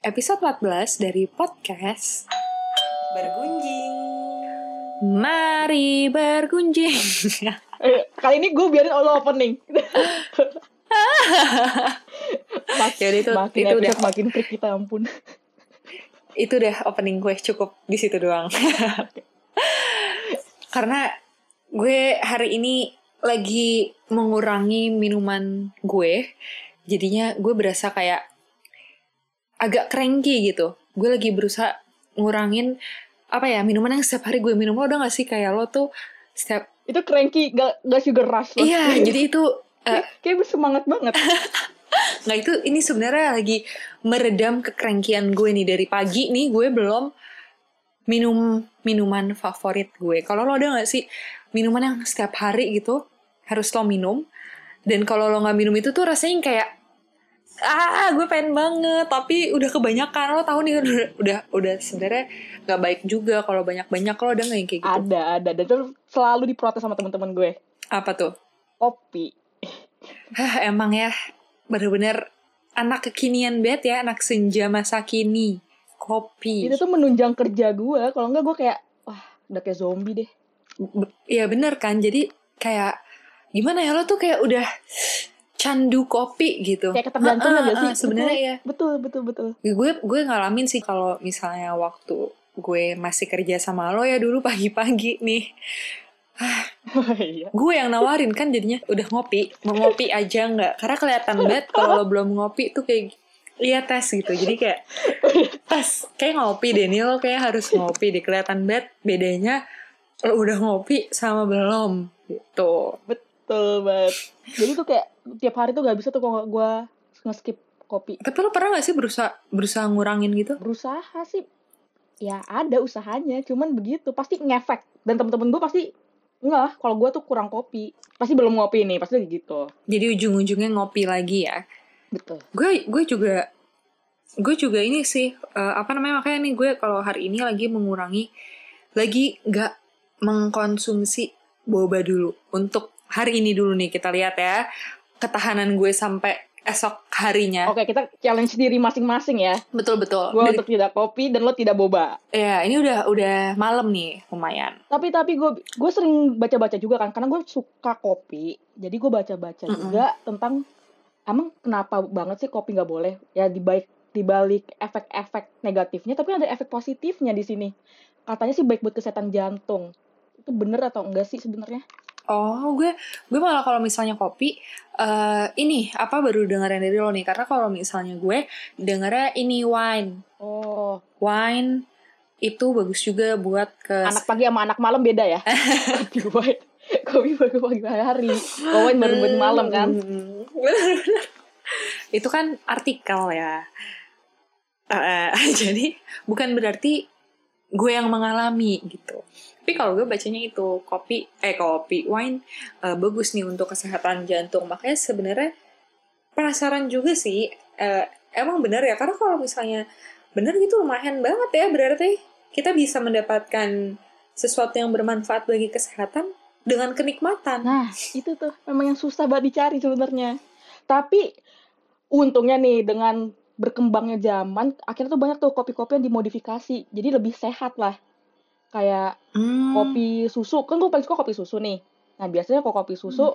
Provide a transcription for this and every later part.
episode 14 dari podcast Bergunjing. Mari bergunjing. Eh, kali ini gue biarin lo opening. Mak Yaudah, itu- makin itu udah- makin freak kita ampun. Itu deh opening gue cukup di situ doang. Karena gue hari ini lagi mengurangi minuman gue. Jadinya gue berasa kayak agak cranky gitu. Gue lagi berusaha ngurangin apa ya minuman yang setiap hari gue minum lo udah gak sih kayak lo tuh setiap Itu cranky, gak, gak sugar rush loh. iya jadi itu eh, Kayak bersemangat banget. Nggak itu ini sebenarnya lagi meredam kekrengkian gue nih dari pagi nih gue belum minum minuman favorit gue. Kalau lo ada nggak sih minuman yang setiap hari gitu harus lo minum dan kalau lo nggak minum itu tuh rasanya kayak ah gue pengen banget. Tapi udah kebanyakan. Lo tahu nih udah udah, udah sebenarnya nggak baik juga kalau banyak banyak lo ada nggak yang kayak gitu? Ada, ada. Dan itu selalu diprotes sama teman-teman gue. apa tuh? Kopi. Hah, emang ya. Bener-bener anak kekinian banget ya. Anak senja masa kini. Kopi. Itu tuh menunjang kerja gue. Kalau enggak gue kayak, wah udah kayak zombie deh. Iya bener kan. Jadi kayak gimana ya? Lo tuh kayak udah candu kopi gitu Kayak ketergantungan Ah, ah, gak sih? sebenarnya Betul, ya Betul, betul, betul. gue gue ngalamin sih kalau misalnya waktu gue masih kerja sama lo ya dulu pagi-pagi nih Iya. gue yang nawarin kan jadinya udah ngopi mau ngopi aja nggak karena kelihatan banget kalau lo belum ngopi tuh kayak iya tes gitu jadi kayak tes kayak ngopi deh nih lo kayak harus ngopi deh kelihatan banget bedanya lo udah ngopi sama belum gitu Betul banget. Jadi tuh kayak tiap hari tuh gak bisa tuh kalau gue nge-skip kopi. tapi lo pernah gak sih berusaha berusaha ngurangin gitu Berusaha sih, ya ada usahanya. Cuman begitu, pasti ngefek. Dan temen-temen gue pasti nggak. Kalau gue tuh kurang kopi, pasti belum ngopi nih, pasti gitu. jadi ujung-ujungnya ngopi lagi ya Betul. gue gue juga gue juga ini sih eh, apa namanya makanya nih gue kalau hari ini lagi mengurangi lagi nggak mengkonsumsi boba dulu untuk hari ini dulu nih kita lihat ya ketahanan gue sampai esok harinya Oke, kita challenge diri masing-masing ya. betul betul Gue Dari- untuk tidak kopi dan lo tidak boba. ya ini udah udah malam nih lumayan Tapi tapi gue gue sering baca-baca juga kan, karena gue suka kopi. Jadi gue baca-baca Mm-mm. juga tentang emang kenapa banget sih kopi nggak boleh? Ya di baik di balik efek-efek negatifnya, tapi ada efek positifnya di sini. Katanya sih baik buat kesehatan jantung. Itu bener atau enggak sih sebenarnya? Oh, gue gue malah kalau misalnya kopi eh ini apa baru dengerin dari lo nih karena kalau misalnya gue dengernya ini wine. Oh, Wine itu bagus juga buat ke anak pagi sama anak malam beda ya? kopi white, kopi baru pagi hari, kalau wine baru buat malam kan? Hmm, itu kan artikel ya. Eh, jadi bukan berarti gue yang mengalami gitu. Tapi kalau gue bacanya itu kopi, eh kopi, wine eh, bagus nih untuk kesehatan jantung. Makanya sebenarnya penasaran juga sih. eh, emang bener ya karena kalau misalnya bener gitu lumayan banget ya berarti kita bisa mendapatkan sesuatu yang bermanfaat bagi kesehatan dengan kenikmatan. Nah, itu tuh memang yang susah banget dicari sebenarnya. Tapi untungnya nih dengan berkembangnya zaman, akhirnya tuh banyak tuh kopi-kopi yang dimodifikasi. Jadi lebih sehat lah. Kayak Hmm. kopi susu, kan gue paling suka kopi susu nih. Nah, biasanya kok kopi susu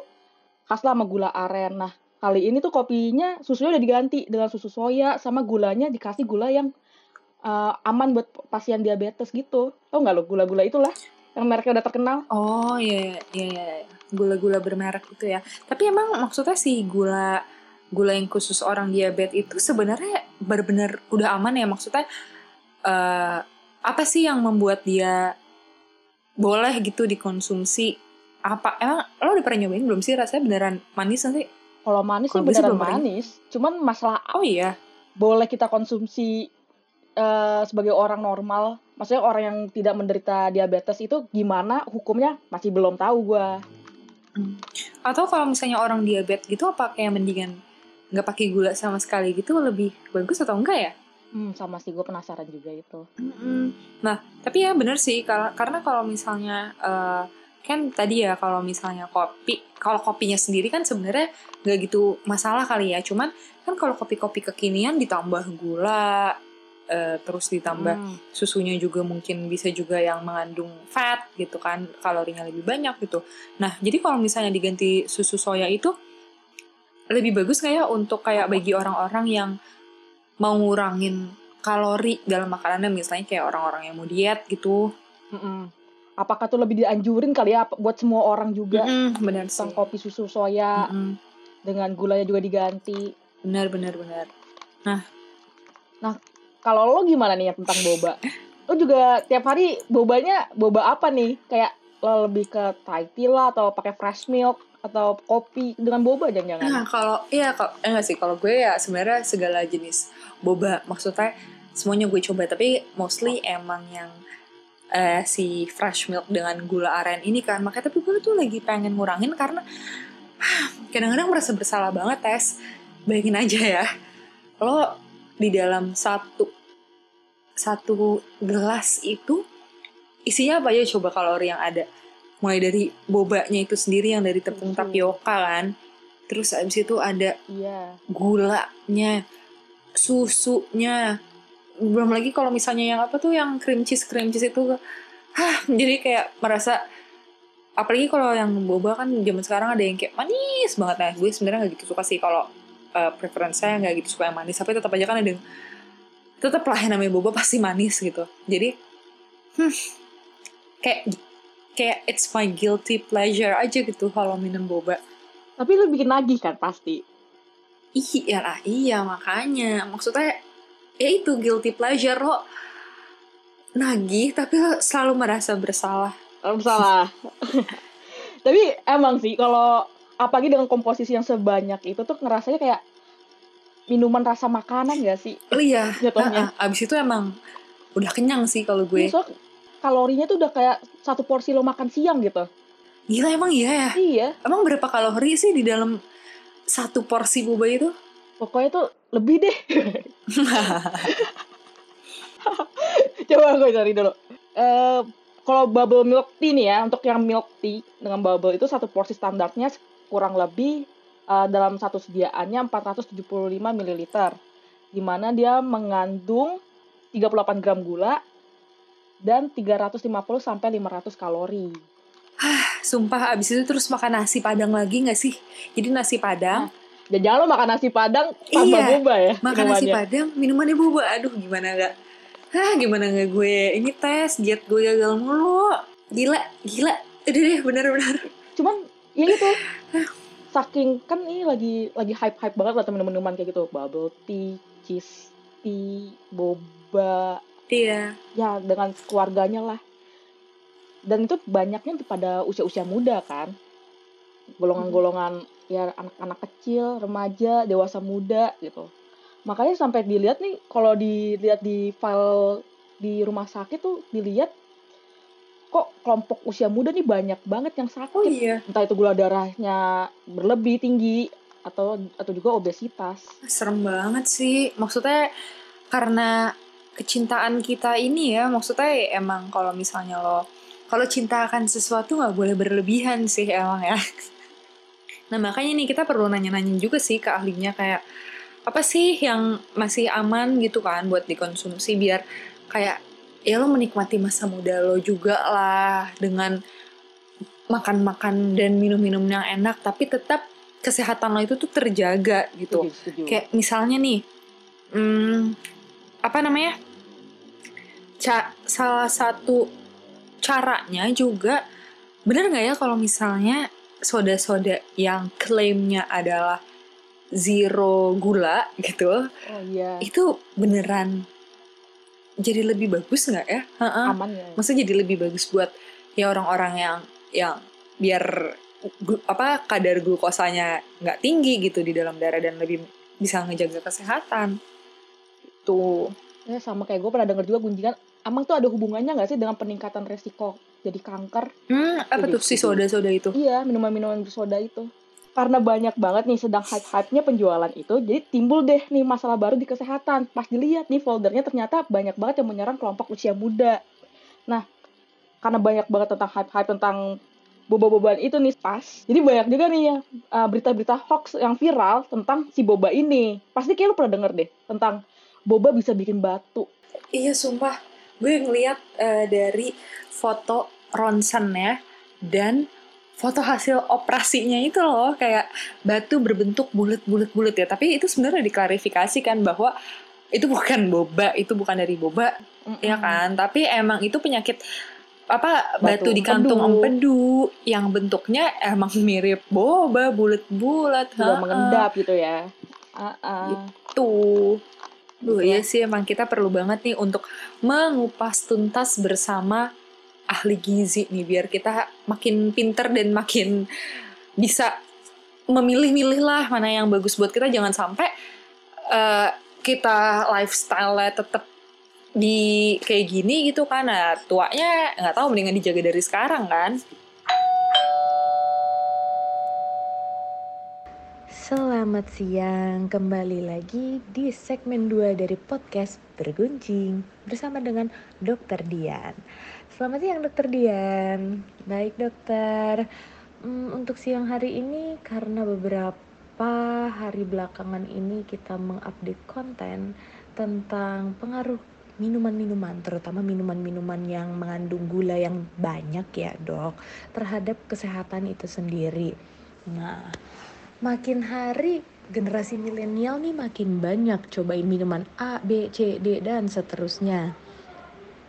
khas lah sama gula aren. Nah, kali ini tuh kopinya susunya udah diganti dengan susu soya sama gulanya dikasih gula yang uh, aman buat pasien diabetes gitu. Tau nggak lo gula-gula itulah yang mereknya udah terkenal. Oh iya iya iya iya. gula-gula bermerek itu ya. Tapi emang maksudnya sih gula gula yang khusus orang diabetes itu sebenarnya benar-benar udah aman ya maksudnya eh apa sih yang membuat dia boleh gitu dikonsumsi? Apa emang lo udah pernah nyobain belum sih rasanya beneran manis nanti? Kalau manis sih gue beneran belum pernah. manis. Cuman masalah Oh iya. boleh kita konsumsi eh, sebagai orang normal, maksudnya orang yang tidak menderita diabetes itu gimana hukumnya masih belum tahu gua. Atau kalau misalnya orang diabetes gitu apa kayak mendingan nggak pakai gula sama sekali gitu lebih bagus atau enggak ya? Hmm, sama sih gue penasaran juga itu. Mm-mm. Nah, tapi ya bener sih kar- karena kalau misalnya eh, kan tadi ya kalau misalnya kopi, kalau kopinya sendiri kan sebenarnya nggak gitu masalah kali ya. Cuman kan kalau kopi-kopi kekinian ditambah gula, eh, terus ditambah Hmm. susunya juga mungkin bisa juga yang mengandung fat gitu kan kalorinya lebih banyak gitu nah jadi kalau misalnya diganti susu soya itu lebih bagus nggak ya untuk kayak bagi orang-orang yang mau ngurangin kalori dalam makanannya misalnya kayak orang-orang yang mau diet gitu Mm-mm. Apakah tuh lebih dianjurin kali ya buat semua orang juga Mm-mm, benar sih kopi susu soya Mm-mm. dengan gulanya juga diganti. benar benar benar Kalau lo gimana nih ya tentang boba? Lo juga tiap hari bobanya boba apa nih? Kayak lo lebih ke Thai tea lah atau pakai fresh milk atau kopi dengan boba jangan-jangan? Nah, kalau iya kalau eh, enggak sih kalau gue ya sebenarnya segala jenis boba maksudnya semuanya gue coba tapi mostly emang yang eh, si fresh milk dengan gula aren ini kan. Makanya tapi gue tuh lagi pengen ngurangin karena kadang-kadang merasa bersalah banget tes bayangin aja ya lo di dalam satu satu gelas itu isinya apa aja coba kalori yang ada mulai dari bobanya itu sendiri yang dari tepung tapioka kan. Terus abis itu ada Iya. gulanya susunya. Belum lagi kalau misalnya yang apa tuh yang cream cheese cream cheese itu hah jadi kayak merasa apalagi kalau yang boba kan zaman sekarang ada yang kayak manis banget. Nah gue sebenarnya nggak gitu suka sih kalau uh, preference saya nggak gitu suka yang manis. Tapi tetap aja kan ada yang tetap lah yang namanya boba pasti manis gitu. Jadi hmm, kayak kayak it's my guilty pleasure aja gitu kalau minum boba Tapi lo bikin nagih kan pasti. Iya lah, iya makanya. Maksudnya ya itu guilty pleasure lo nagih tapi lo selalu merasa bersalah. Kalau salah. Tapi emang sih kalau apalagi dengan komposisi yang sebanyak itu tuh ngerasanya kayak minuman rasa makanan gak sih? Oh iya, Jatuhnya. ha-ha. abis itu emang udah kenyang sih kalau gue. Iya, soalnya kalorinya tuh udah kayak satu porsi lo makan siang gitu. Gila emang iya ya. Iya, Emang berapa kalori sih di dalam satu porsi boba itu? pokoknya tuh lebih deh. Coba gue cari dulu. Eh kalau bubble milk tea nih ya, untuk yang milk tea dengan bubble itu satu porsi standarnya kurang lebih eh, dalam satu sediaannya 475 ml. Di mana dia mengandung 38 gram gula dan 350 sampai 500 kalori. Sumpah abis itu terus makan nasi padang lagi gak sih? Jadi nasi padang, Dan jangan lo makan nasi padang tambah Iya, boba ya. makan nasi padang, minumannya boba. Aduh gimana gak? Hah gimana gak gue ini tes diet gue gagal mulu. Gila, gila. Udah deh bener-bener. cuman ya gitu saking kan ini lagi lagi hype hype banget lah teman-teman kayak gitu bubble tea cheese tea boba Iya. ya dengan keluarganya lah dan itu banyaknya pada usia-usia muda kan golongan-golongan ya anak-anak kecil remaja dewasa muda gitu makanya sampai dilihat nih kalau dilihat di file di rumah sakit tuh dilihat kok kelompok usia muda nih banyak banget yang sakit Oh iya. entah itu gula darahnya berlebih tinggi atau atau juga obesitas. Serem banget sih. Maksudnya karena kecintaan kita ini ya, maksudnya emang kalau misalnya lo kalau cinta akan sesuatu nggak boleh berlebihan sih emang ya. Nah makanya nih kita perlu nanya-nanya juga sih ke ahlinya kayak apa sih yang masih aman gitu kan buat dikonsumsi biar kayak ya lo menikmati masa muda lo juga lah dengan makan-makan dan minum-minum yang enak tapi tetap kesehatan lo itu tuh terjaga gitu. Setuju, setuju. Kayak misalnya nih, hmm, apa namanya? Ca salah satu caranya juga bener nggak ya kalau misalnya soda-soda yang klaimnya adalah zero gula gitu, Oh iya, itu beneran jadi lebih bagus nggak ya? Heeh. aman ya. Maksudnya jadi lebih bagus buat ya orang-orang yang yang biar glu- apa kadar glukosanya nggak tinggi gitu di dalam darah dan lebih bisa ngejaga kesehatan. Tuh. Ya sama kayak gue pernah denger juga gunjingan, emang tuh ada hubungannya nggak sih dengan peningkatan resiko jadi kanker? Hmm, apa tuh si setuju. soda-soda itu? Iya, minuman-minuman bersoda itu. Karena banyak banget nih sedang hype-hype-nya penjualan itu, jadi timbul deh nih masalah baru di kesehatan. Pas dilihat nih foldernya ternyata banyak banget yang menyerang kelompok usia muda. Nah, karena banyak banget tentang hype-hype tentang boba-bobaan itu nih pas. Jadi banyak juga nih ya berita-berita hoax yang viral tentang si boba ini. Pasti kayak lu pernah denger deh tentang boba bisa bikin batu. Iya sumpah, gue ngeliat uh, dari foto ronsen ya dan foto hasil operasinya itu loh kayak batu berbentuk bulat-bulat-bulat ya. Tapi itu sebenarnya diklarifikasikan bahwa itu bukan boba, itu bukan dari boba, mm -mm. ya kan? Tapi emang itu penyakit apa batu, batu di kantung empedu yang bentuknya emang mirip boba bulat-bulat mengendap gitu ya uh -uh. itu Duh, gitu. ya sih emang kita perlu banget nih untuk mengupas tuntas bersama ahli gizi nih biar kita makin pinter dan makin bisa memilih-milih lah mana yang bagus buat kita. Jangan sampai uh, kita lifestyle tetap di kayak gini gitu kan. Nah tuanya nggak tahu mendingan dijaga dari sekarang kan Selamat siang, kembali lagi di segmen 2 dari podcast Bergunjing bersama dengan Dokter Dian. Selamat siang Dokter Dian. Baik dokter, hmm, untuk siang hari ini karena beberapa hari belakangan ini kita mengupdate konten tentang pengaruh minuman-minuman, terutama minuman-minuman yang mengandung gula yang banyak ya dok, terhadap kesehatan itu sendiri. Nah, makin hari generasi milenial nih makin banyak cobain minuman A, B, C, D dan seterusnya.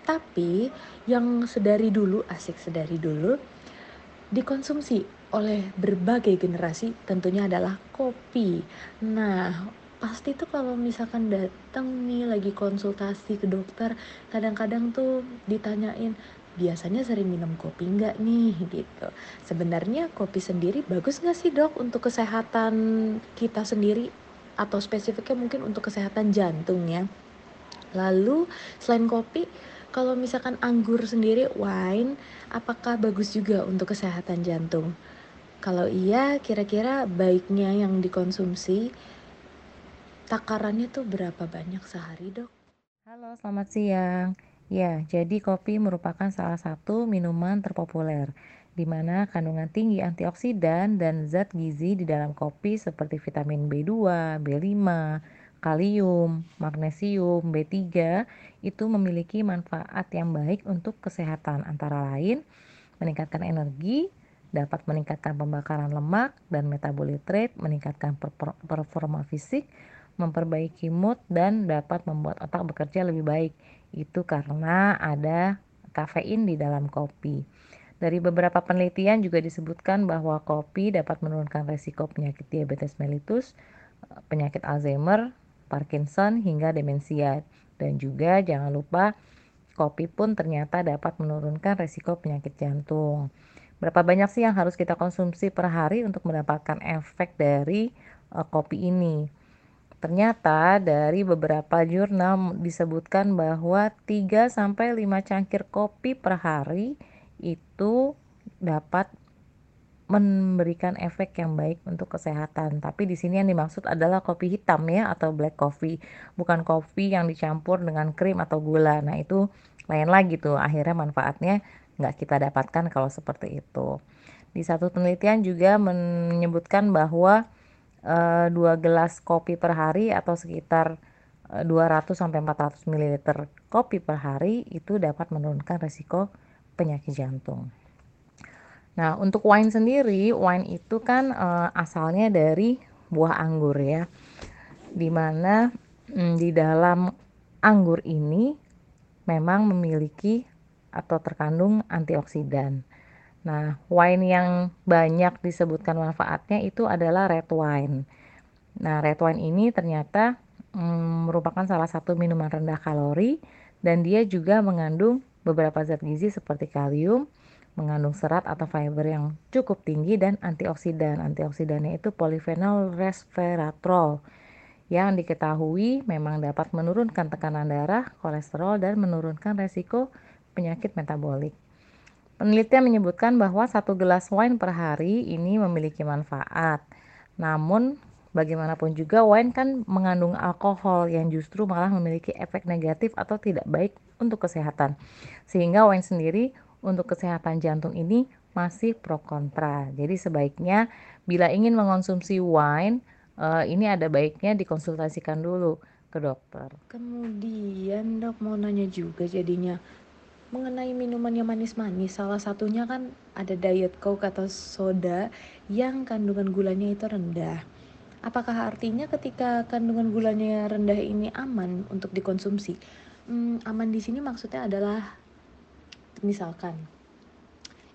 Tapi yang sedari dulu, asik sedari dulu, dikonsumsi oleh berbagai generasi tentunya adalah kopi. Nah, pasti tuh kalau misalkan datang nih lagi konsultasi ke dokter, kadang-kadang tuh ditanyain, biasanya sering minum kopi nggak nih gitu. Sebenarnya kopi sendiri bagus nggak sih dok untuk kesehatan kita sendiri atau spesifiknya mungkin untuk kesehatan jantung ya. Lalu selain kopi, kalau misalkan anggur sendiri wine, apakah bagus juga untuk kesehatan jantung? Kalau iya, kira-kira baiknya yang dikonsumsi takarannya tuh berapa banyak sehari dok? Halo, selamat siang. Ya, jadi kopi merupakan salah satu minuman terpopuler, di mana kandungan tinggi antioksidan dan zat gizi di dalam kopi seperti vitamin B2, B5, kalium, magnesium, B3 itu memiliki manfaat yang baik untuk kesehatan antara lain meningkatkan energi, dapat meningkatkan pembakaran lemak dan metabolit rate, meningkatkan performa fisik, memperbaiki mood dan dapat membuat otak bekerja lebih baik itu karena ada kafein di dalam kopi. Dari beberapa penelitian juga disebutkan bahwa kopi dapat menurunkan resiko penyakit diabetes mellitus, penyakit Alzheimer, Parkinson hingga demensia. Dan juga jangan lupa kopi pun ternyata dapat menurunkan resiko penyakit jantung. Berapa banyak sih yang harus kita konsumsi per hari untuk mendapatkan efek dari uh, kopi ini? Ternyata dari beberapa jurnal disebutkan bahwa 3 sampai 5 cangkir kopi per hari itu dapat memberikan efek yang baik untuk kesehatan. Tapi di sini yang dimaksud adalah kopi hitam ya atau black coffee, bukan kopi yang dicampur dengan krim atau gula. Nah, itu lain lagi tuh. Akhirnya manfaatnya nggak kita dapatkan kalau seperti itu. Di satu penelitian juga menyebutkan bahwa dua gelas kopi per hari atau sekitar uh, eh, 200 sampai 400 ml kopi per hari itu dapat menurunkan resiko penyakit jantung. Nah, untuk wine sendiri, wine itu kan uh, asalnya dari buah anggur ya. Di mana mm, di dalam anggur ini memang memiliki atau terkandung antioksidan. Nah, wine yang banyak disebutkan manfaatnya itu adalah red wine. Nah, red wine ini ternyata mm, merupakan salah satu minuman rendah kalori dan dia juga mengandung beberapa zat gizi seperti kalium, mengandung serat atau fiber yang cukup tinggi dan antioksidan. Antioksidannya itu polyphenol resveratrol yang diketahui memang dapat menurunkan tekanan darah, kolesterol, dan menurunkan resiko penyakit metabolik. Penelitian menyebutkan bahwa satu gelas wine per hari ini memiliki manfaat. Namun, bagaimanapun juga wine kan mengandung alkohol yang justru malah memiliki efek negatif atau tidak baik untuk kesehatan. Sehingga wine sendiri untuk kesehatan jantung ini masih pro kontra. Jadi sebaiknya bila ingin mengonsumsi wine, uh, ini ada baiknya dikonsultasikan dulu ke dokter. Kemudian dok mau nanya juga jadinya mengenai minuman yang manis-manis salah satunya kan ada diet coke atau soda yang kandungan gulanya itu rendah. Apakah artinya ketika kandungan gulanya rendah ini aman untuk dikonsumsi? Hmm, aman di sini maksudnya adalah misalkan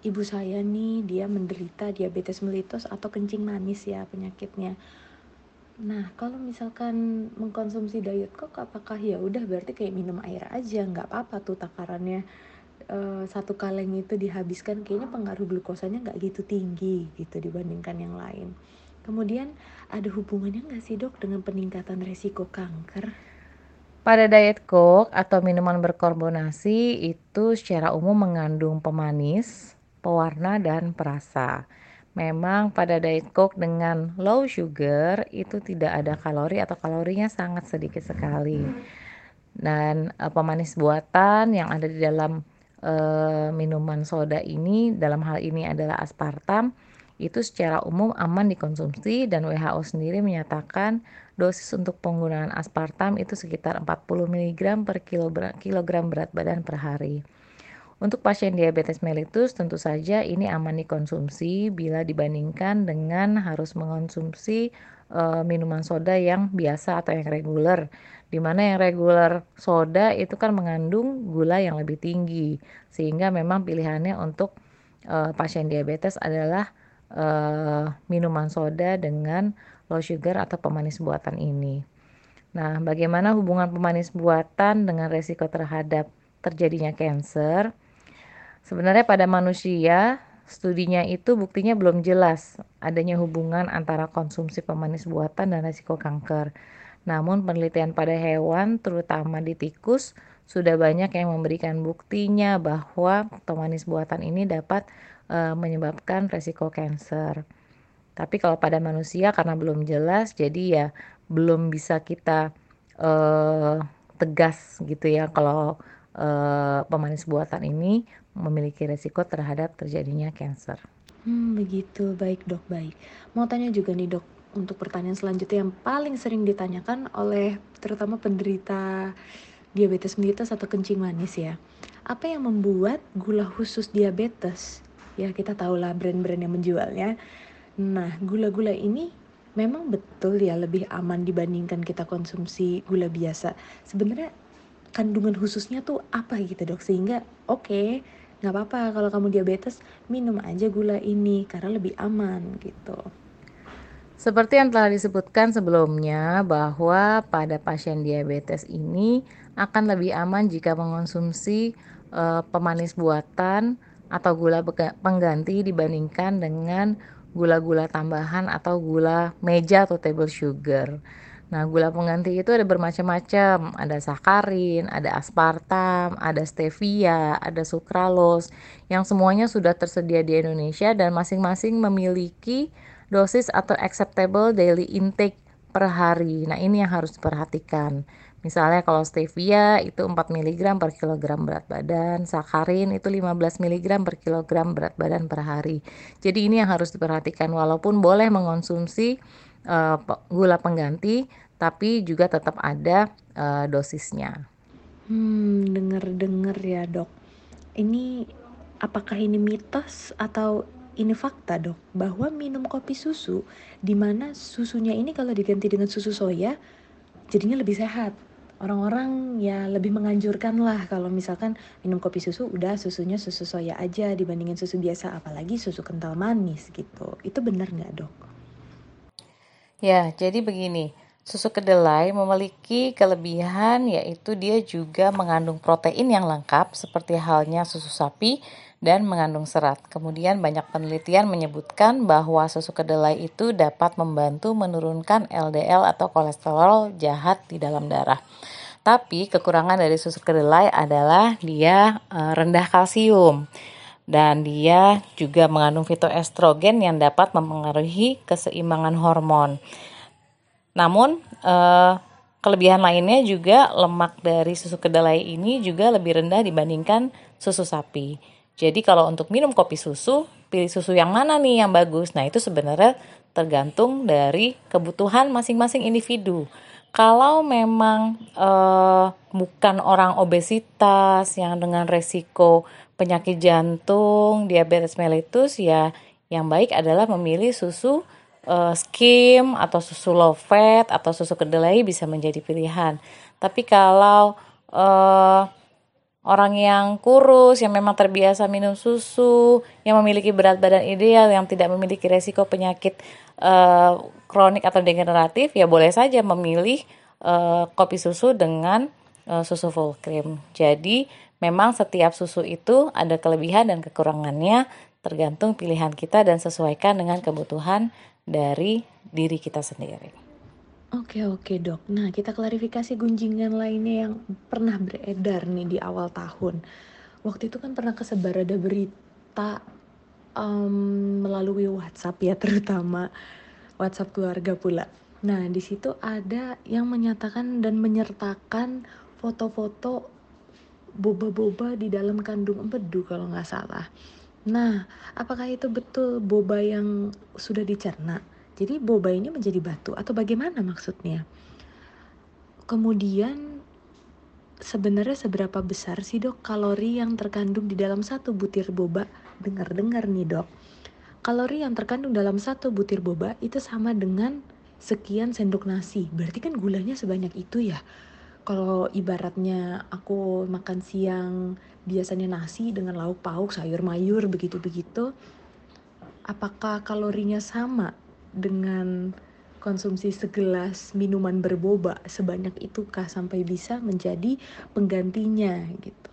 ibu saya nih dia menderita diabetes mellitus atau kencing manis ya penyakitnya Nah, kalau misalkan mengkonsumsi diet coke, apakah ya udah berarti kayak minum air aja, nggak apa-apa tuh takarannya uh, satu kaleng itu dihabiskan, kayaknya pengaruh glukosanya nggak gitu tinggi gitu dibandingkan yang lain. Kemudian ada hubungannya nggak sih dok dengan peningkatan resiko kanker? Pada diet coke atau minuman berkarbonasi itu secara umum mengandung pemanis, pewarna, dan perasa. Memang pada diet coke dengan low sugar itu tidak ada kalori atau kalorinya sangat sedikit sekali. Dan e, pemanis buatan yang ada di dalam e, minuman soda ini dalam hal ini adalah aspartam itu secara umum aman dikonsumsi dan WHO sendiri menyatakan dosis untuk penggunaan aspartam itu sekitar 40 mg per kilogram berat badan per hari. Untuk pasien diabetes mellitus tentu saja ini aman dikonsumsi bila dibandingkan dengan harus mengonsumsi uh, minuman soda yang biasa atau yang reguler. Di mana yang reguler soda itu kan mengandung gula yang lebih tinggi sehingga memang pilihannya untuk uh, pasien diabetes adalah uh, minuman soda dengan low sugar atau pemanis buatan ini. Nah, bagaimana hubungan pemanis buatan dengan resiko terhadap terjadinya kanker? Sebenarnya pada manusia, studinya itu buktinya belum jelas adanya hubungan antara konsumsi pemanis buatan dan risiko kanker. Namun penelitian pada hewan, terutama di tikus, sudah banyak yang memberikan buktinya bahwa pemanis buatan ini dapat e, menyebabkan resiko kanker. Tapi kalau pada manusia karena belum jelas, jadi ya belum bisa kita e, tegas gitu ya kalau e, pemanis buatan ini memiliki resiko terhadap terjadinya kanker. Hmm, begitu. Baik, Dok, baik. Mau tanya juga nih, Dok, untuk pertanyaan selanjutnya yang paling sering ditanyakan oleh terutama penderita diabetes mellitus atau kencing manis ya. Apa yang membuat gula khusus diabetes? Ya, kita tahulah brand-brand yang menjualnya. Nah, gula-gula ini memang betul ya lebih aman dibandingkan kita konsumsi gula biasa. Sebenarnya kandungan khususnya tuh apa gitu dok sehingga oke okay, nggak apa-apa kalau kamu diabetes minum aja gula ini karena lebih aman gitu. Seperti yang telah disebutkan sebelumnya bahwa pada pasien diabetes ini akan lebih aman jika mengonsumsi e, pemanis buatan atau gula pengganti dibandingkan dengan gula-gula tambahan atau gula meja atau table sugar. Nah, gula pengganti itu ada bermacam-macam, ada sakarin, ada aspartam, ada stevia, ada sukralose, yang semuanya sudah tersedia di Indonesia dan masing-masing memiliki dosis atau acceptable daily intake per hari. Nah, ini yang harus diperhatikan. Misalnya kalau stevia itu 4 mg per kilogram berat badan, sakarin itu 15 mg per kilogram berat badan per hari. Jadi ini yang harus diperhatikan walaupun boleh mengonsumsi uh, gula pengganti tapi juga tetap ada uh, dosisnya. Hmm, dengar-dengar ya dok. Ini apakah ini mitos atau ini fakta dok bahwa minum kopi susu di mana susunya ini kalau diganti dengan susu soya jadinya lebih sehat. Orang-orang ya lebih menganjurkan lah kalau misalkan minum kopi susu udah susunya susu soya aja dibandingin susu biasa apalagi susu kental manis gitu. Itu benar nggak dok? Ya, jadi begini. Susu kedelai memiliki kelebihan yaitu dia juga mengandung protein yang lengkap seperti halnya susu sapi dan mengandung serat. Kemudian banyak penelitian menyebutkan bahwa susu kedelai itu dapat membantu menurunkan LDL atau kolesterol jahat di dalam darah. Tapi kekurangan dari susu kedelai adalah dia eh, rendah kalsium dan dia juga mengandung fitoestrogen yang dapat mempengaruhi keseimbangan hormon. Namun eh, kelebihan lainnya juga lemak dari susu kedelai ini juga lebih rendah dibandingkan susu sapi. Jadi kalau untuk minum kopi susu, pilih susu yang mana nih yang bagus? Nah, itu sebenarnya tergantung dari kebutuhan masing-masing individu. kalau memang uh, bukan orang obesitas yang dengan resiko penyakit jantung, diabetes mellitus ya yang baik adalah memilih susu uh, skim atau susu low fat atau susu kedelai bisa menjadi pilihan. Tapi kalau uh, orang yang kurus, yang memang terbiasa minum susu, yang memiliki berat badan ideal, yang tidak memiliki resiko penyakit uh, kronik atau degeneratif, ya boleh saja memilih uh, kopi susu dengan uh, susu full cream. Jadi memang setiap susu itu ada kelebihan dan kekurangannya tergantung pilihan kita dan sesuaikan dengan kebutuhan dari diri kita sendiri. Oke oke dok. Nah kita klarifikasi gunjingan lainnya yang pernah beredar nih di awal tahun. Waktu itu kan pernah kesebar ada berita um, melalui WhatsApp ya terutama WhatsApp keluarga pula. Nah, di situ ada yang menyatakan dan menyertakan foto-foto boba-boba di dalam kandung empedu kalau nggak salah. Nah, apakah itu betul boba yang sudah dicerna? Jadi boba ini menjadi batu atau bagaimana maksudnya? Kemudian sebenarnya seberapa besar sih dok kalori yang terkandung di dalam satu butir boba? Dengar-dengar nih dok Kalori yang terkandung dalam satu butir boba itu sama dengan sekian sendok nasi. Berarti kan gulanya sebanyak itu ya. Kalau ibaratnya aku makan siang biasanya nasi dengan lauk pauk, sayur mayur begitu-begitu. Apakah kalorinya sama dengan konsumsi segelas minuman berboba sebanyak itukah sampai bisa menjadi penggantinya gitu.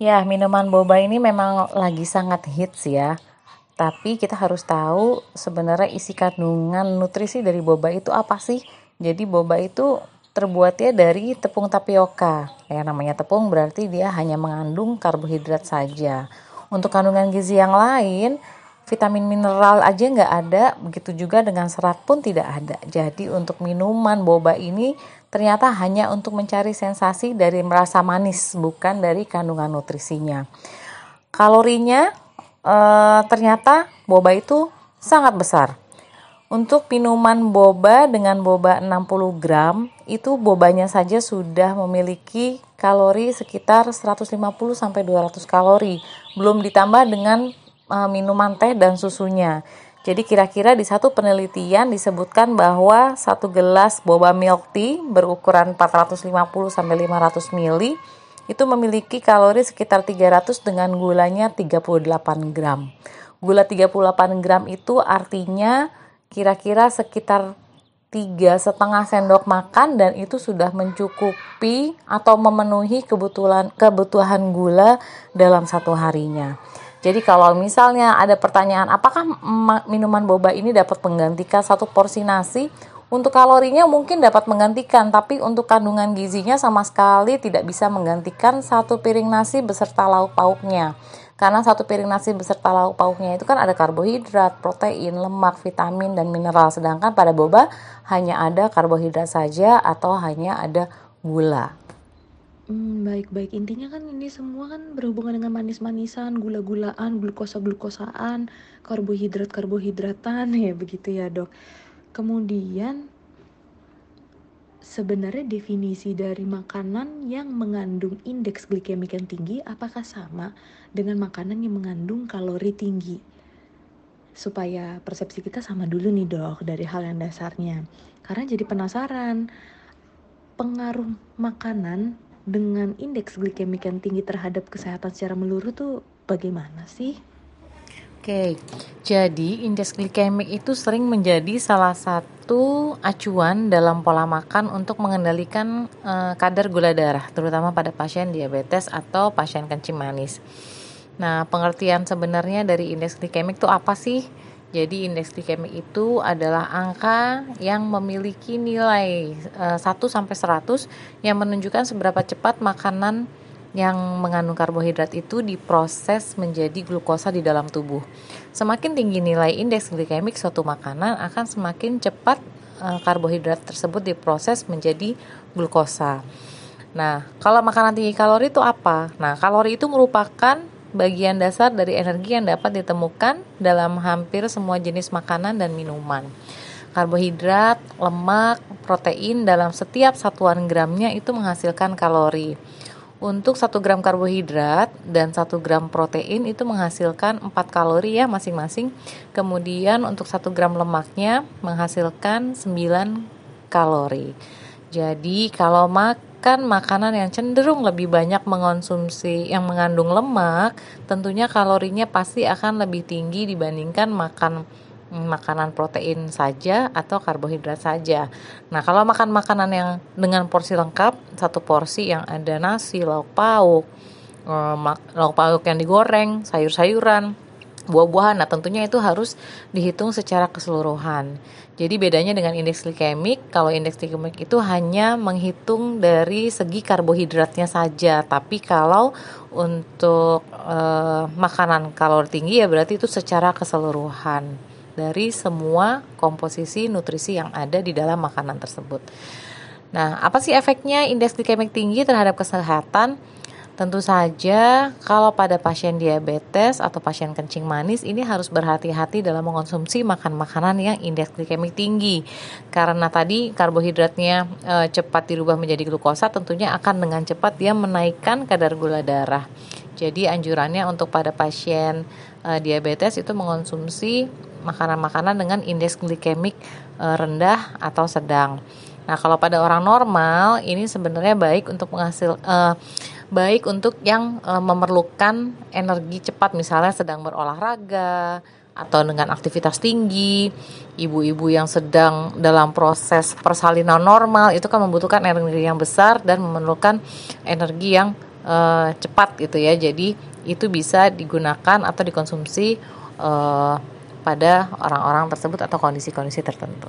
Ya, minuman boba ini memang lagi sangat hits ya tapi kita harus tahu sebenarnya isi kandungan nutrisi dari boba itu apa sih. Jadi boba itu terbuatnya dari tepung tapioka. Ya namanya tepung berarti dia hanya mengandung karbohidrat saja. Untuk kandungan gizi yang lain, vitamin mineral aja nggak ada, begitu juga dengan serat pun tidak ada. Jadi untuk minuman boba ini ternyata hanya untuk mencari sensasi dari merasa manis, bukan dari kandungan nutrisinya. Kalorinya uh, ternyata boba itu sangat besar. Untuk minuman boba dengan boba 60 gram, itu bobanya saja sudah memiliki kalori sekitar 150 sampai 200 kalori. Belum ditambah dengan uh, minuman teh dan susunya. Jadi kira-kira di satu penelitian disebutkan bahwa satu gelas boba milk tea berukuran 450 sampai 500 ml itu memiliki kalori sekitar 300 dengan gulanya 38 gram. Gula 38 gram itu artinya kira-kira sekitar tiga setengah sendok makan dan itu sudah mencukupi atau memenuhi kebutuhan kebutuhan gula dalam satu harinya. Jadi kalau misalnya ada pertanyaan apakah minuman boba ini dapat menggantikan satu porsi nasi? Untuk kalorinya mungkin dapat menggantikan, tapi untuk kandungan gizinya sama sekali tidak bisa menggantikan satu piring nasi beserta lauk pauknya. Karena satu piring nasi beserta lauk pauknya itu kan ada karbohidrat, protein, lemak, vitamin, dan mineral. Sedangkan pada boba hanya ada karbohidrat saja atau hanya ada gula. Hmm, baik-baik. Intinya kan ini semua kan berhubungan dengan manis-manisan, gula-gulaan, glukosa-glukosaan, karbohidrat-karbohidratan ya begitu ya dok. Kemudian sebenarnya definisi dari makanan yang mengandung indeks glikemik yang tinggi apakah sama dengan makanan yang mengandung kalori tinggi? Supaya persepsi kita sama dulu nih dok dari hal yang dasarnya. Karena jadi penasaran pengaruh makanan dengan indeks glikemik yang tinggi terhadap kesehatan secara meluruh tuh bagaimana sih? Oke, jadi indeks glikemik itu sering menjadi salah satu acuan dalam pola makan untuk mengendalikan uh, kadar gula darah, terutama pada pasien diabetes atau pasien kencing manis. Nah, pengertian sebenarnya dari indeks glikemik itu apa sih? Jadi indeks glikemik itu adalah angka yang memiliki nilai uh, 1 sampai 100 yang menunjukkan seberapa cepat makanan yang mengandung karbohidrat itu diproses menjadi glukosa di dalam tubuh. Semakin tinggi nilai indeks glikemik suatu makanan akan semakin cepat uh, karbohidrat tersebut diproses menjadi glukosa. Nah, kalau makanan tinggi kalori itu apa? Nah, kalori itu merupakan bagian dasar dari energi yang dapat ditemukan dalam hampir semua jenis makanan dan minuman. Karbohidrat, lemak, protein dalam setiap satuan gramnya itu menghasilkan kalori. Untuk 1 gram karbohidrat dan 1 gram protein itu menghasilkan 4 kalori ya masing-masing. Kemudian untuk 1 gram lemaknya menghasilkan 9 kalori. Jadi kalau makan makanan yang cenderung lebih banyak mengonsumsi yang mengandung lemak, tentunya kalorinya pasti akan lebih tinggi dibandingkan makan makanan protein saja atau karbohidrat saja. Nah, kalau makan makanan yang dengan porsi lengkap, satu porsi yang ada nasi, lauk pauk, eh, lauk pauk yang digoreng, sayur-sayuran, buah-buahan. Nah, tentunya itu harus dihitung secara keseluruhan. Jadi bedanya dengan indeks glikemik, kalau indeks glikemik itu hanya menghitung dari segi karbohidratnya saja, tapi kalau untuk e, makanan kalori tinggi ya berarti itu secara keseluruhan dari semua komposisi nutrisi yang ada di dalam makanan tersebut. Nah, apa sih efeknya indeks glikemik tinggi terhadap kesehatan? Tentu saja kalau pada pasien diabetes atau pasien kencing manis ini harus berhati-hati dalam mengonsumsi makan makanan yang indeks glikemik tinggi. Karena tadi karbohidratnya e, cepat dirubah menjadi glukosa tentunya akan dengan cepat dia menaikkan kadar gula darah. Jadi anjurannya untuk pada pasien e, diabetes itu mengonsumsi makanan-makanan dengan indeks glikemik e, rendah atau sedang. Nah, kalau pada orang normal ini sebenarnya baik untuk menghasil e, baik untuk yang e, memerlukan energi cepat misalnya sedang berolahraga atau dengan aktivitas tinggi, ibu-ibu yang sedang dalam proses persalinan normal itu kan membutuhkan energi yang besar dan memerlukan energi yang cepat gitu ya. Jadi itu bisa digunakan atau dikonsumsi pada orang-orang tersebut atau kondisi-kondisi tertentu.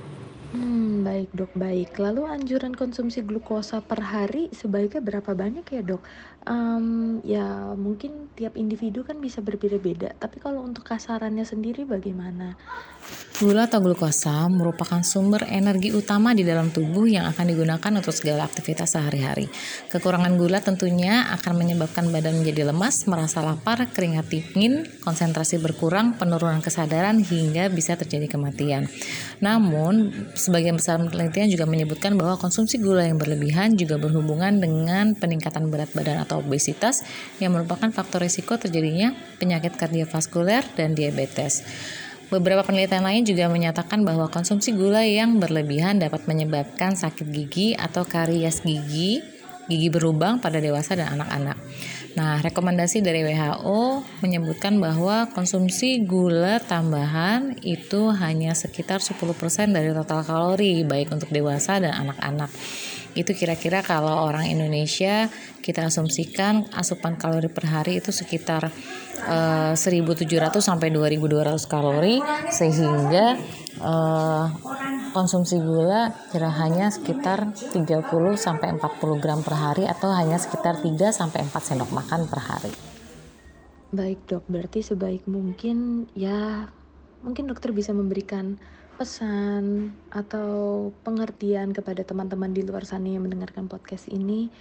Hmm, baik dok, baik. Lalu anjuran konsumsi glukosa per hari sebaiknya berapa banyak ya dok? Um, ya mungkin tiap individu kan bisa berbeda-beda, tapi kalau untuk kasarannya sendiri bagaimana? Gula atau glukosa merupakan sumber energi utama di dalam tubuh yang akan digunakan untuk segala aktivitas sehari-hari. Kekurangan gula tentunya akan menyebabkan badan menjadi lemas, merasa lapar, keringat dingin, konsentrasi berkurang, penurunan kesadaran hingga bisa terjadi kematian. Namun, sebagian besar penelitian juga menyebutkan bahwa konsumsi gula yang berlebihan juga berhubungan dengan peningkatan berat badan atau obesitas yang merupakan faktor risiko terjadinya penyakit kardiovaskuler dan diabetes. Beberapa penelitian lain juga menyatakan bahwa konsumsi gula yang berlebihan dapat menyebabkan sakit gigi atau karies gigi, gigi berlubang pada dewasa dan anak-anak. Nah, rekomendasi dari WHO menyebutkan bahwa konsumsi gula tambahan itu hanya sekitar 10% dari total kalori baik untuk dewasa dan anak-anak itu kira-kira kalau orang Indonesia kita asumsikan asupan kalori per hari itu sekitar uh, eh, 1700 sampai 2200 kalori sehingga uh, konsumsi gula kira hanya sekitar 30 sampai 40 gram per hari atau hanya sekitar 3 sampai 4 sendok makan per hari. Baik dok, berarti sebaik mungkin ya mungkin dokter bisa memberikan pesan atau pengertian kepada teman-teman di luar sana yang mendengarkan podcast ini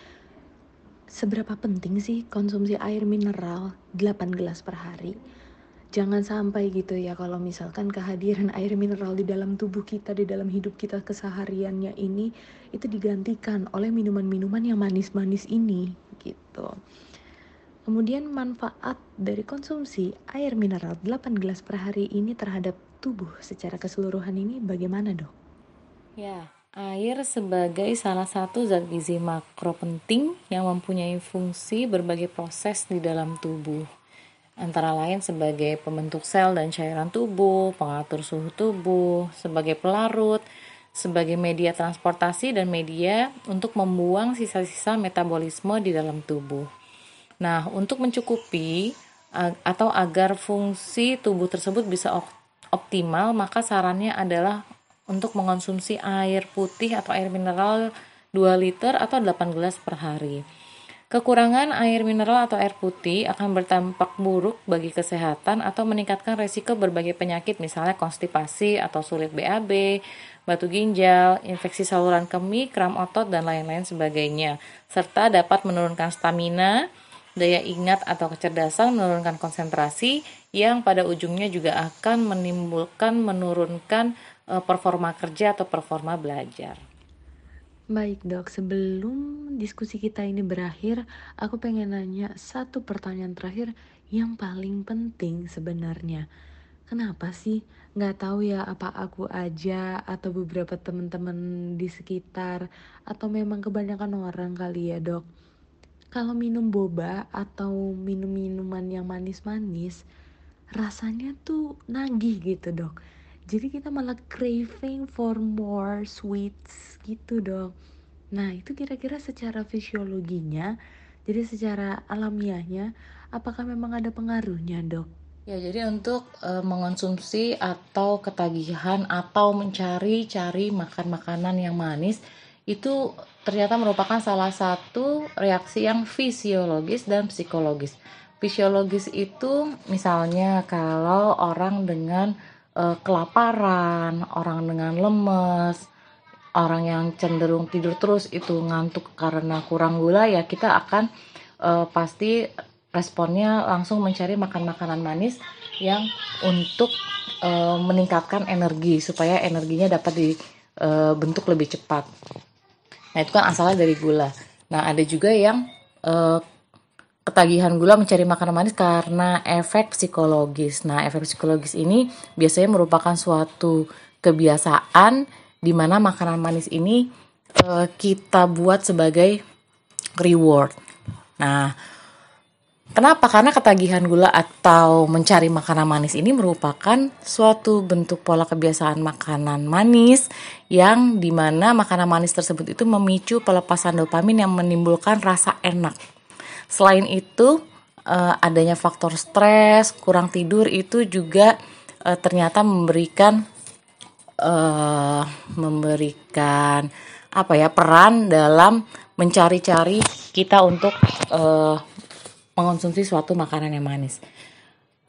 seberapa penting sih konsumsi air mineral 8 gelas per hari? Jangan sampai gitu ya kalau misalkan kehadiran air mineral di dalam tubuh kita di dalam hidup kita kesehariannya ini itu digantikan oleh minuman-minuman yang manis-manis ini gitu kemudian manfaat dari konsumsi air mineral 8 gelas per hari ini terhadap tubuh secara keseluruhan ini bagaimana dok? Ya, air sebagai salah satu zat gizi makro penting yang mempunyai fungsi berbagai proses di dalam tubuh. Antara lain sebagai pembentuk sel dan cairan tubuh, pengatur suhu tubuh, sebagai pelarut, sebagai media transportasi dan media untuk membuang sisa-sisa metabolisme di dalam tubuh. Nah, untuk mencukupi atau agar fungsi tubuh tersebut bisa optimal, maka sarannya adalah untuk mengonsumsi air putih atau air mineral 2 liter atau 8 gelas per hari. Kekurangan air mineral atau air putih akan berdampak buruk bagi kesehatan atau meningkatkan resiko berbagai penyakit misalnya konstipasi atau sulit BAB, batu ginjal, infeksi saluran kemih, kram otot, dan lain-lain sebagainya. Serta dapat menurunkan stamina, daya ingat atau kecerdasan, menurunkan konsentrasi, yang pada ujungnya juga akan menimbulkan menurunkan e, performa kerja atau performa belajar. Baik dok, sebelum diskusi kita ini berakhir, aku pengen nanya satu pertanyaan terakhir yang paling penting sebenarnya. Kenapa sih nggak tahu ya apa aku aja atau beberapa teman-teman di sekitar atau memang kebanyakan orang kali ya dok. Kalau minum boba atau minum minuman yang manis-manis, rasanya tuh nagih gitu dok. Jadi kita malah craving for more sweets gitu dok. Nah itu kira-kira secara fisiologinya jadi secara alamiahnya apakah memang ada pengaruhnya dok? Ya, jadi untuk e, mengonsumsi atau ketagihan atau mencari-cari makan makanan yang manis itu ternyata merupakan salah satu reaksi yang fisiologis dan psikologis. Fisiologis itu misalnya kalau orang dengan uh, kelaparan, orang dengan lemes, orang yang cenderung tidur terus itu ngantuk karena kurang gula ya kita akan uh, pasti responnya langsung mencari makan makanan manis yang untuk uh, meningkatkan energi supaya energinya dapat dibentuk lebih cepat. Nah itu kan asalnya dari gula. Nah ada juga yang uh, ketagihan gula mencari makanan manis karena efek psikologis. Nah, efek psikologis ini biasanya merupakan suatu kebiasaan di mana makanan manis ini uh, kita buat sebagai reward. Nah, kenapa? Karena ketagihan gula atau mencari makanan manis ini merupakan suatu bentuk pola kebiasaan makanan manis yang di mana makanan manis tersebut itu memicu pelepasan dopamin yang menimbulkan rasa enak Selain itu, uh, adanya faktor stres, kurang tidur itu juga uh, ternyata memberikan uh, memberikan apa ya peran dalam mencari-cari kita untuk uh, mengonsumsi suatu makanan yang manis.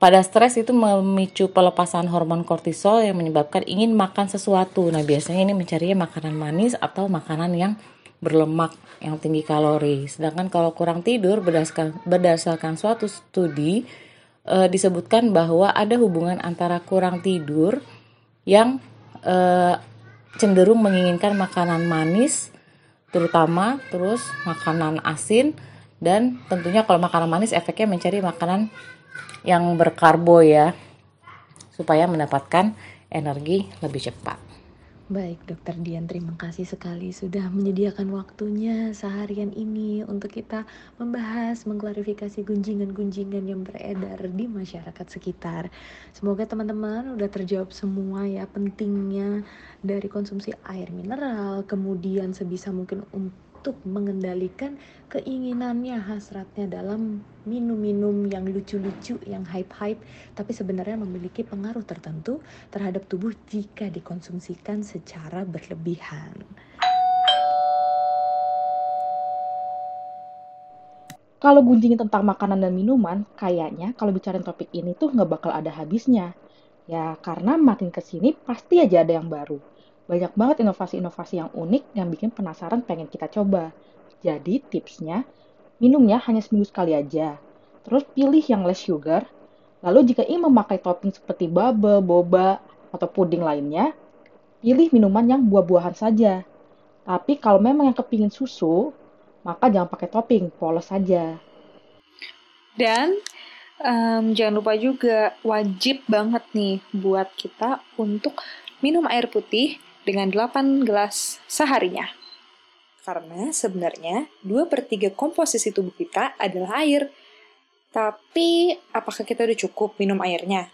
Pada stres itu memicu pelepasan hormon kortisol yang menyebabkan ingin makan sesuatu. Nah, biasanya ini mencarinya makanan manis atau makanan yang berlemak yang tinggi kalori. Sedangkan kalau kurang tidur berdasarkan berdasarkan suatu studi e, disebutkan bahwa ada hubungan antara kurang tidur yang e, cenderung menginginkan makanan manis terutama terus makanan asin dan tentunya kalau makanan manis efeknya mencari makanan yang berkarbo ya supaya mendapatkan energi lebih cepat. Baik, Dokter Dian, terima kasih sekali sudah menyediakan waktunya seharian ini untuk kita membahas, mengklarifikasi gunjingan-gunjingan yang beredar di masyarakat sekitar. Semoga teman-teman udah terjawab semua ya pentingnya dari konsumsi air mineral, kemudian sebisa mungkin untuk mengendalikan keinginannya, hasratnya dalam minum-minum yang lucu-lucu, yang hype-hype, tapi sebenarnya memiliki pengaruh tertentu terhadap tubuh jika dikonsumsikan secara berlebihan. Kalau gunjingin tentang makanan dan minuman, kayaknya kalau bicarain topik ini tuh nggak bakal ada habisnya. Ya, karena makin ke sini pasti aja ada yang baru banyak banget inovasi-inovasi yang unik yang bikin penasaran pengen kita coba. Jadi tipsnya, minumnya hanya seminggu sekali aja. Terus pilih yang less sugar. Lalu jika ingin memakai topping seperti bubble, boba, atau puding lainnya, pilih minuman yang buah-buahan saja. Tapi kalau memang yang kepingin susu, maka jangan pakai topping, polos saja. Dan um, jangan lupa juga wajib banget nih buat kita untuk minum air putih dengan 8 gelas seharinya. Karena sebenarnya 2 per 3 komposisi tubuh kita adalah air. Tapi apakah kita udah cukup minum airnya?